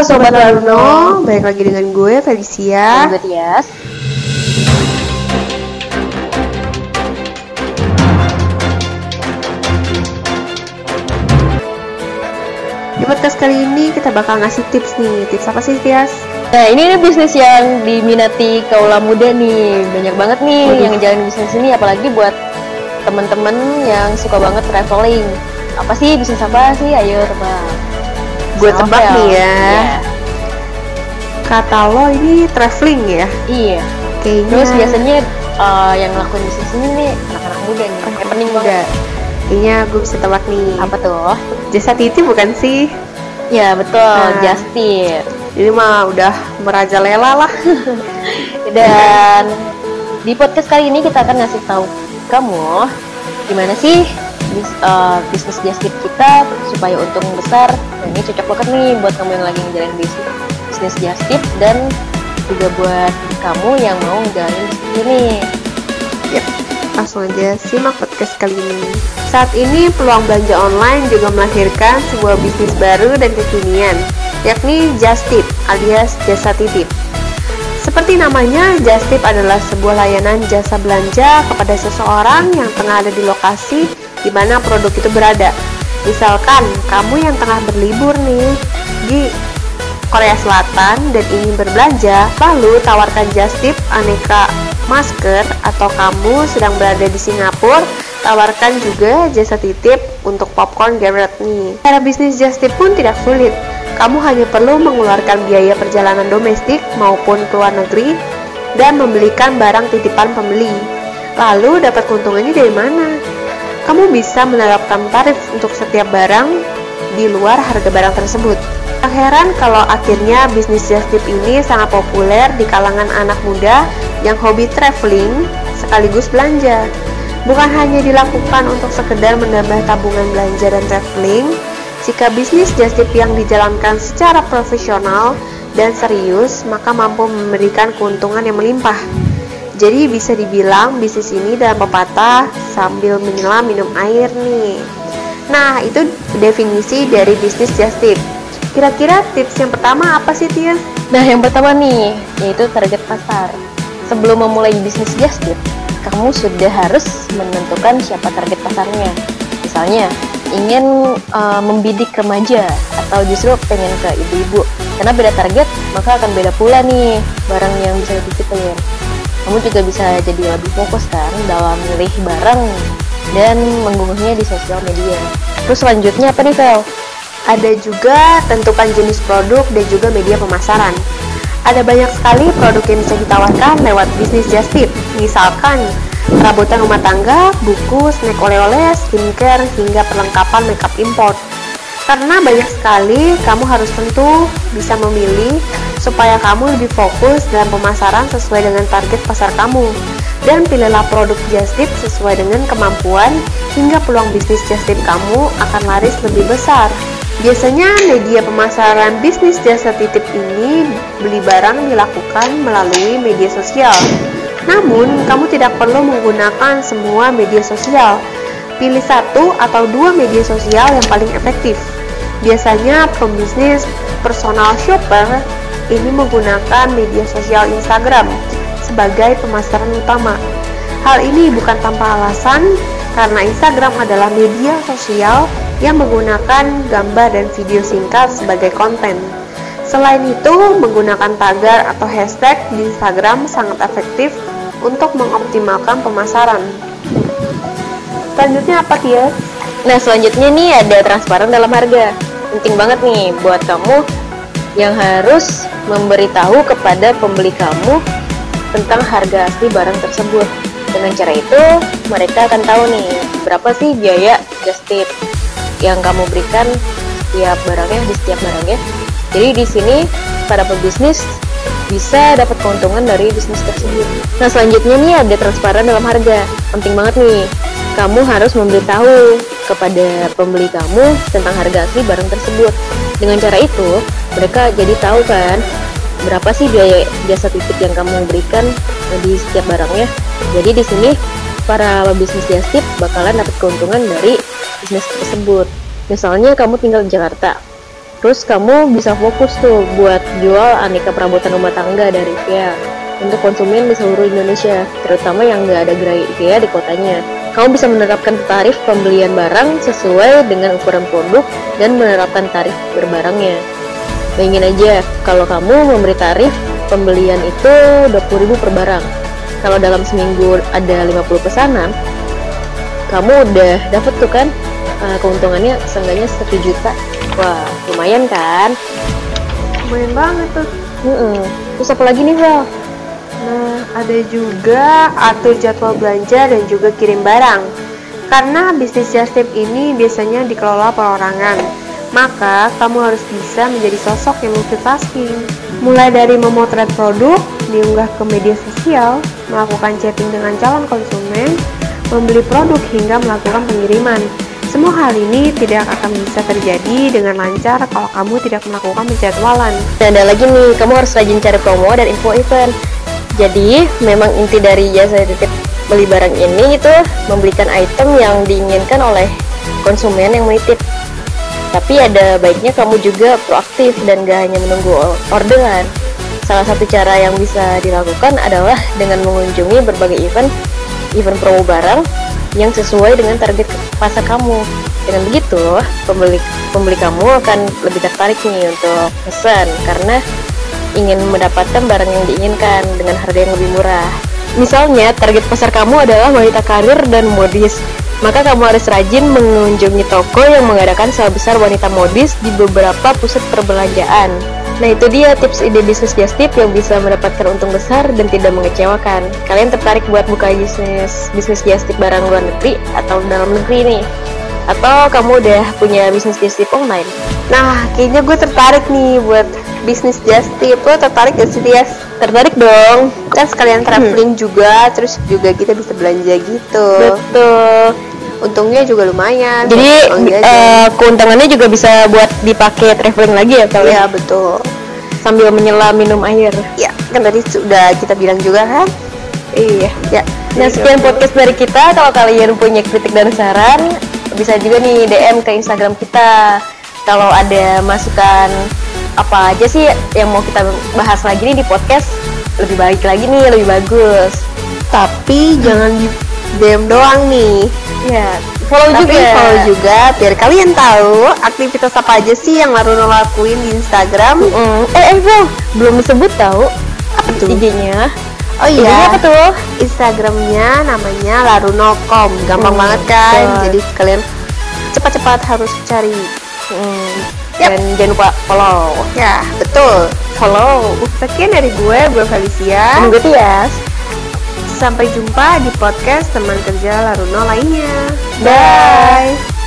Halo Sobat Laruno, balik lagi dengan gue Felicia Dan gue Tias. Di podcast kali ini kita bakal ngasih tips nih Tips apa sih Tias? Nah ini nih bisnis yang diminati kaula muda nih Banyak banget nih Waduh. yang jalan bisnis ini Apalagi buat temen-temen yang suka banget traveling Apa sih bisnis apa sih? Ayo tebak Gue tebak nih ya Iya. Kata lo ini traveling ya? Iya Kayaknya Terus biasanya eh, yang ngelakuin bisnis ini nih anak-anak muda nih Anak Happening muda. banget Kayaknya gue bisa tebak nih Apa tuh? Jasa titip bukan sih? Ya betul, Nah. Justin Ini mah udah merajalela lah Dan di podcast kali ini kita akan ngasih tahu kamu gimana sih bis, eh, bisnis just tip kita supaya untung besar. Dan ini cocok banget nih buat kamu yang lagi ngejalanin bisnis bisnis just tip dan juga buat kamu yang mau ngejalanin bisnis ini. Yap, langsung aja simak podcast kali ini. Saat ini peluang belanja online juga melahirkan sebuah bisnis baru dan kekinian, yakni Just Tip alias jasa titip. Seperti namanya, Just Tip adalah sebuah layanan jasa belanja kepada seseorang yang tengah ada di lokasi di mana produk itu berada. Misalkan kamu yang tengah berlibur nih di Korea Selatan dan ingin berbelanja, lalu tawarkan just tip aneka masker atau kamu sedang berada di Singapura, tawarkan juga jasa titip untuk popcorn Garrett nih. Cara bisnis just tip pun tidak sulit. Kamu hanya perlu mengeluarkan biaya perjalanan domestik maupun ke luar negeri dan membelikan barang titipan pembeli. Lalu dapat keuntungannya dari mana? Kamu bisa menerapkan tarif untuk setiap barang di luar harga barang tersebut. Tak heran kalau akhirnya bisnis just tip ini sangat populer di kalangan anak muda yang hobi traveling sekaligus belanja. Bukan hanya dilakukan untuk sekedar menambah tabungan belanja dan traveling, jika bisnis just tip yang dijalankan secara profesional dan serius, maka mampu memberikan keuntungan yang melimpah. Jadi bisa dibilang bisnis ini dalam pepatah sambil menyelam minum air nih. Nah, itu definisi dari bisnis just tip. Kira-kira tips yang pertama apa sih Tia? Nah yang pertama nih yaitu target pasar. Sebelum memulai bisnis just tip, kamu sudah harus menentukan siapa target pasarnya. Misalnya, ingin uh, membidik remaja atau justru pengen ke ibu-ibu. Karena beda target, maka akan beda pula nih barang yang bisa dititipin. Kamu juga bisa jadi lebih fokus kan dalam milih barang dan mengunggahnya di sosial media. Terus selanjutnya apa nih, Vel? Ada juga tentukan jenis produk dan juga media pemasaran. Ada banyak sekali produk yang bisa ditawarkan lewat bisnis just tip. Misalkan perabotan rumah tangga, buku, snack oleh-oleh, skincare, hingga perlengkapan makeup import. Karena banyak sekali, kamu harus tentu bisa memilih supaya kamu lebih fokus dalam pemasaran sesuai dengan target pasar kamu. Dan pilihlah produk just tip sesuai dengan kemampuan hingga peluang bisnis just tip kamu akan laris lebih besar. Biasanya media pemasaran bisnis jasa titip ini beli barang dilakukan melalui media sosial. Namun, kamu tidak perlu menggunakan semua media sosial. Pilih satu atau dua media sosial yang paling efektif. Biasanya pembisnis personal shopper ini menggunakan media sosial Instagram sebagai pemasaran utama. Hal ini bukan tanpa alasan karena Instagram adalah media sosial yang menggunakan gambar dan video singkat sebagai konten. Selain itu, menggunakan tagar atau hashtag di Instagram sangat efektif untuk mengoptimalkan pemasaran. Selanjutnya apa Tia? Nah selanjutnya nih ada transparan dalam harga Penting banget nih buat kamu yang harus memberitahu kepada pembeli kamu tentang harga asli barang tersebut Dengan cara itu mereka akan tahu nih berapa sih biaya just tip yang kamu berikan setiap barangnya di setiap barangnya Jadi di sini para pebisnis bisa dapat keuntungan dari bisnis tersebut. Nah selanjutnya nih ada transparan dalam harga. Penting banget nih, kamu harus memberitahu kepada pembeli kamu tentang harga asli barang tersebut. Dengan cara itu, mereka jadi tahu kan berapa sih biaya jasa titip yang kamu berikan di setiap barangnya. Jadi di sini para bisnis just tip bakalan dapat keuntungan dari bisnis tersebut. Misalnya kamu tinggal di Jakarta, Terus kamu bisa fokus tuh buat jual aneka perabotan rumah tangga dari IKEA untuk konsumen di seluruh Indonesia, terutama yang nggak ada gerai IKEA di kotanya. Kamu bisa menerapkan tarif pembelian barang sesuai dengan ukuran produk dan menerapkan tarif berbarangnya. Bayangin aja, kalau kamu memberi tarif pembelian itu 20.000 per barang. Kalau dalam seminggu ada 50 pesanan, kamu udah dapet tuh kan uh, keuntungannya seenggaknya 1 juta. Wah, lumayan kan? Lumayan banget tuh. Mm -mm. Terus apa lagi nih, Val? Nah, ada juga atur jadwal belanja dan juga kirim barang. Karena bisnis just tip ini biasanya dikelola perorangan, maka kamu harus bisa menjadi sosok yang multitasking. Mulai dari memotret produk, diunggah ke media sosial, melakukan chatting dengan calon konsumen, membeli produk hingga melakukan pengiriman. Semua hal ini tidak akan bisa terjadi dengan lancar kalau kamu tidak melakukan penjadwalan. Dan ada lagi nih, kamu harus rajin cari promo dan info event. Jadi, memang inti dari jasa titip beli barang ini itu membelikan item yang diinginkan oleh konsumen yang menitip. Tapi ada baiknya kamu juga proaktif dan gak hanya menunggu orderan. Salah satu cara yang bisa dilakukan adalah dengan mengunjungi berbagai event, event promo barang yang sesuai dengan target pasar kamu. Dengan begitu, pembeli pembeli kamu akan lebih tertarik nih untuk pesan karena ingin mendapatkan barang yang diinginkan dengan harga yang lebih murah. Misalnya, target pasar kamu adalah wanita karir dan modis. Maka kamu harus rajin mengunjungi toko yang mengadakan sale besar wanita modis di beberapa pusat perbelanjaan. Nah itu dia tips ide bisnis just tip yang bisa mendapatkan untung besar dan tidak mengecewakan. Kalian tertarik buat buka bisnis bisnis just tip barang luar negeri atau dalam negeri nih? Atau kamu udah punya bisnis just tip online? Nah, kayaknya gue tertarik nih buat bisnis just tip. Lo tertarik gak sih, Tias? Tertarik dong. Kan sekalian traveling juga, terus juga kita bisa belanja gitu. Betul. Untungnya juga lumayan. Jadi eh, keuntungannya juga bisa buat dipakai traveling lagi ya kalau Iya, betul. sambil menyelam minum air. Ya, kan tadi sudah kita bilang juga kan? Iya. Ya. Nah sekian podcast dari kita. Kalau kalian punya kritik dan saran, bisa juga nih DM ke Instagram kita. Kalau ada masukan apa aja sih yang mau kita bahas lagi nih di podcast, lebih baik lagi nih, lebih bagus. Tapi jangan di DM doang nih. Ya, follow Tapi juga. follow juga biar kalian tahu aktivitas apa aja sih yang Laruno lakuin di Instagram. Mm, eh, eh, Bro, belum disebut tahu Apa tuh? IG-nya. Oh iya, apa tuh? Instagramnya namanya laruno.com. Gampang Hmm, banget kan? betul. Jadi kalian cepat-cepat harus cari. Mm, Yap. Dan jangan lupa follow. Ya, betul. Follow. Sekian dari gue, gue Felicia. Dan gue Tias. Sampai jumpa di podcast teman kerja Laruno lainnya. Bye.